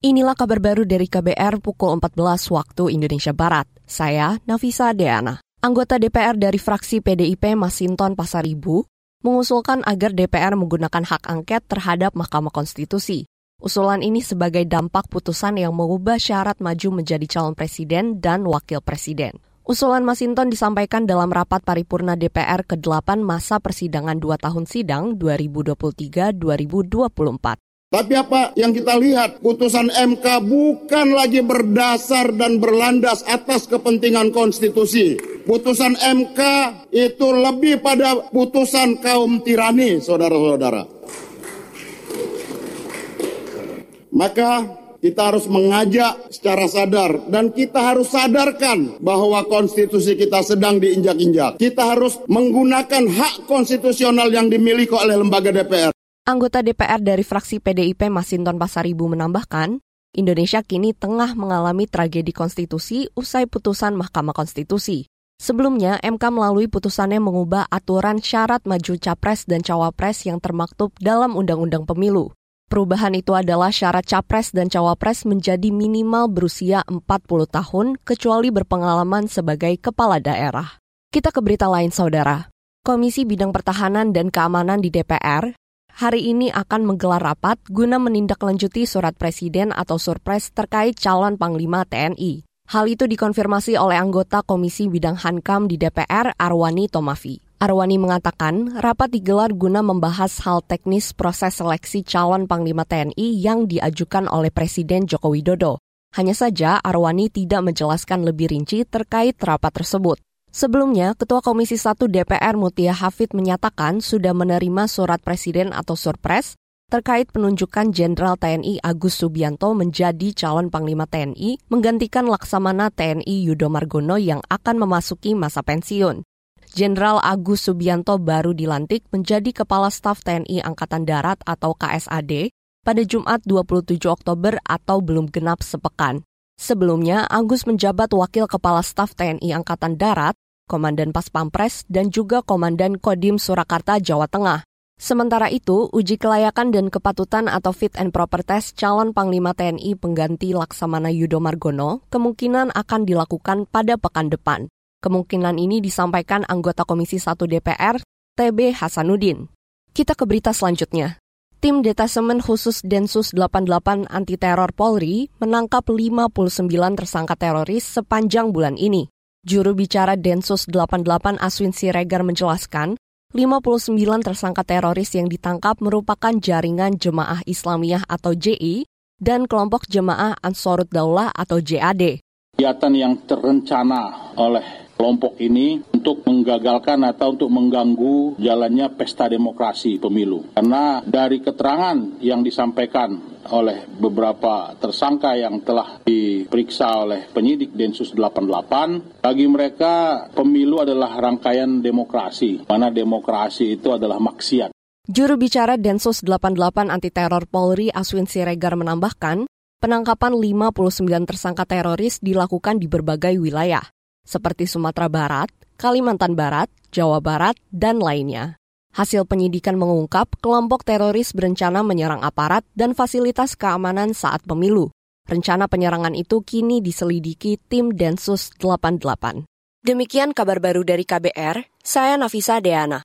Inilah kabar baru dari KBR pukul 14 waktu Indonesia Barat. Saya Nafisa Deana. Anggota DPR dari fraksi PDIP Masinton Pasaribu mengusulkan agar DPR menggunakan hak angket terhadap Mahkamah Konstitusi. Usulan ini sebagai dampak putusan yang mengubah syarat maju menjadi calon presiden dan wakil presiden. Usulan Masinton disampaikan dalam rapat paripurna DPR ke-8 masa persidangan 2 tahun sidang 2023-2024. Tapi apa yang kita lihat, putusan MK bukan lagi berdasar dan berlandas atas kepentingan konstitusi. Putusan MK itu lebih pada putusan kaum tirani, saudara-saudara. Maka kita harus mengajak secara sadar dan kita harus sadarkan bahwa konstitusi kita sedang diinjak-injak. Kita harus menggunakan hak konstitusional yang dimiliki oleh lembaga DPR. Anggota DPR dari fraksi PDIP Masinton Pasaribu menambahkan, Indonesia kini tengah mengalami tragedi konstitusi usai putusan Mahkamah Konstitusi. Sebelumnya, MK melalui putusannya mengubah aturan syarat maju capres dan cawapres yang termaktub dalam Undang-Undang Pemilu. Perubahan itu adalah syarat capres dan cawapres menjadi minimal berusia 40 tahun kecuali berpengalaman sebagai kepala daerah. Kita ke berita lain, Saudara. Komisi Bidang Pertahanan dan Keamanan di DPR hari ini akan menggelar rapat guna menindaklanjuti surat presiden atau surpres terkait calon Panglima TNI. Hal itu dikonfirmasi oleh anggota Komisi Bidang Hankam di DPR Arwani Tomafi. Arwani mengatakan rapat digelar guna membahas hal teknis proses seleksi calon Panglima TNI yang diajukan oleh Presiden Joko Widodo. Hanya saja Arwani tidak menjelaskan lebih rinci terkait rapat tersebut. Sebelumnya, Ketua Komisi 1 DPR Mutia Hafid menyatakan sudah menerima surat Presiden atau Surpres terkait penunjukan Jenderal TNI Agus Subianto menjadi calon Panglima TNI menggantikan Laksamana TNI Yudo Margono yang akan memasuki masa pensiun. Jenderal Agus Subianto baru dilantik menjadi Kepala Staf TNI Angkatan Darat atau KSAD pada Jumat 27 Oktober atau belum genap sepekan. Sebelumnya, Agus menjabat Wakil Kepala Staf TNI Angkatan Darat, Komandan Pas Pampres, dan juga Komandan Kodim Surakarta, Jawa Tengah. Sementara itu, uji kelayakan dan kepatutan atau fit and proper test calon Panglima TNI pengganti Laksamana Yudo Margono kemungkinan akan dilakukan pada pekan depan. Kemungkinan ini disampaikan anggota Komisi 1 DPR, TB Hasanuddin. Kita ke berita selanjutnya. Tim Detasemen Khusus Densus 88 Anti Teror Polri menangkap 59 tersangka teroris sepanjang bulan ini. Juru bicara Densus 88 Aswin Siregar menjelaskan, 59 tersangka teroris yang ditangkap merupakan jaringan Jemaah Islamiyah atau JI dan kelompok Jemaah Ansarut Daulah atau JAD. Kegiatan yang terencana oleh kelompok ini untuk menggagalkan atau untuk mengganggu jalannya pesta demokrasi pemilu. Karena dari keterangan yang disampaikan oleh beberapa tersangka yang telah diperiksa oleh penyidik Densus 88, bagi mereka pemilu adalah rangkaian demokrasi, mana demokrasi itu adalah maksiat. Juru bicara Densus 88 anti teror Polri Aswin Siregar menambahkan, penangkapan 59 tersangka teroris dilakukan di berbagai wilayah seperti Sumatera Barat, Kalimantan Barat, Jawa Barat, dan lainnya. Hasil penyidikan mengungkap kelompok teroris berencana menyerang aparat dan fasilitas keamanan saat pemilu. Rencana penyerangan itu kini diselidiki tim Densus 88. Demikian kabar baru dari KBR, saya Nafisa Deana.